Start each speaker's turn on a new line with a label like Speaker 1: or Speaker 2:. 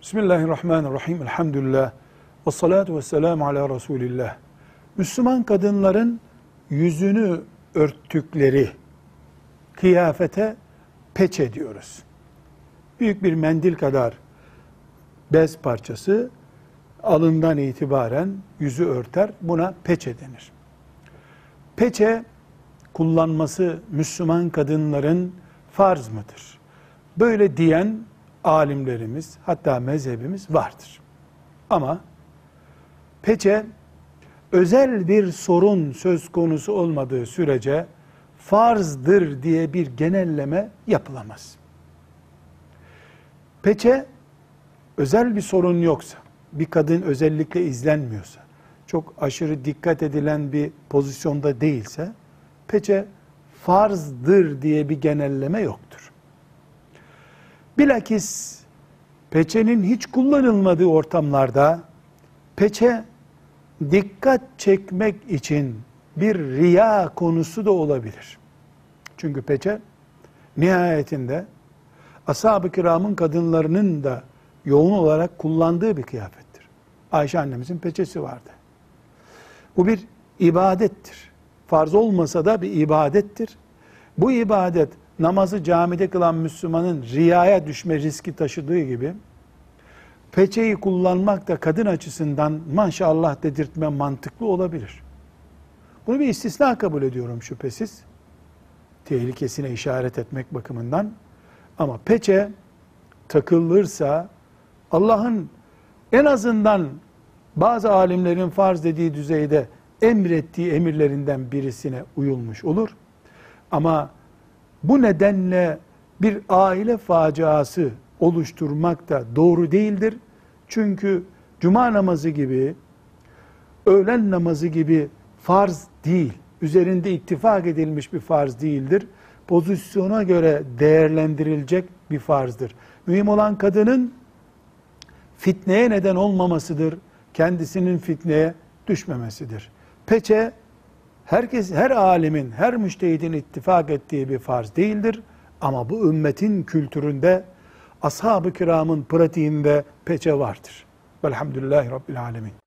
Speaker 1: Bismillahirrahmanirrahim. Elhamdülillah. Ve salatu ve selamu ala Resulillah. Müslüman kadınların yüzünü örttükleri kıyafete peçe diyoruz. Büyük bir mendil kadar bez parçası alından itibaren yüzü örter. Buna peçe denir. Peçe kullanması Müslüman kadınların farz mıdır? Böyle diyen alimlerimiz hatta mezhebimiz vardır. Ama peçe özel bir sorun söz konusu olmadığı sürece farzdır diye bir genelleme yapılamaz. Peçe özel bir sorun yoksa, bir kadın özellikle izlenmiyorsa, çok aşırı dikkat edilen bir pozisyonda değilse, peçe farzdır diye bir genelleme yoktur. Bilakis peçenin hiç kullanılmadığı ortamlarda peçe dikkat çekmek için bir riya konusu da olabilir. Çünkü peçe nihayetinde ashab-ı kiramın kadınlarının da yoğun olarak kullandığı bir kıyafettir. Ayşe annemizin peçesi vardı. Bu bir ibadettir. Farz olmasa da bir ibadettir. Bu ibadet namazı camide kılan Müslümanın riyaya düşme riski taşıdığı gibi peçeyi kullanmak da kadın açısından maşallah dedirtme mantıklı olabilir. Bunu bir istisna kabul ediyorum şüphesiz. Tehlikesine işaret etmek bakımından. Ama peçe takılırsa Allah'ın en azından bazı alimlerin farz dediği düzeyde emrettiği emirlerinden birisine uyulmuş olur. Ama bu nedenle bir aile faciası oluşturmak da doğru değildir. Çünkü cuma namazı gibi, öğlen namazı gibi farz değil, üzerinde ittifak edilmiş bir farz değildir. Pozisyona göre değerlendirilecek bir farzdır. Mühim olan kadının fitneye neden olmamasıdır. Kendisinin fitneye düşmemesidir. Peçe herkes, her alimin, her müştehidin ittifak ettiği bir farz değildir. Ama bu ümmetin kültüründe, ashab-ı kiramın pratiğinde peçe vardır. Velhamdülillahi Rabbil Alemin.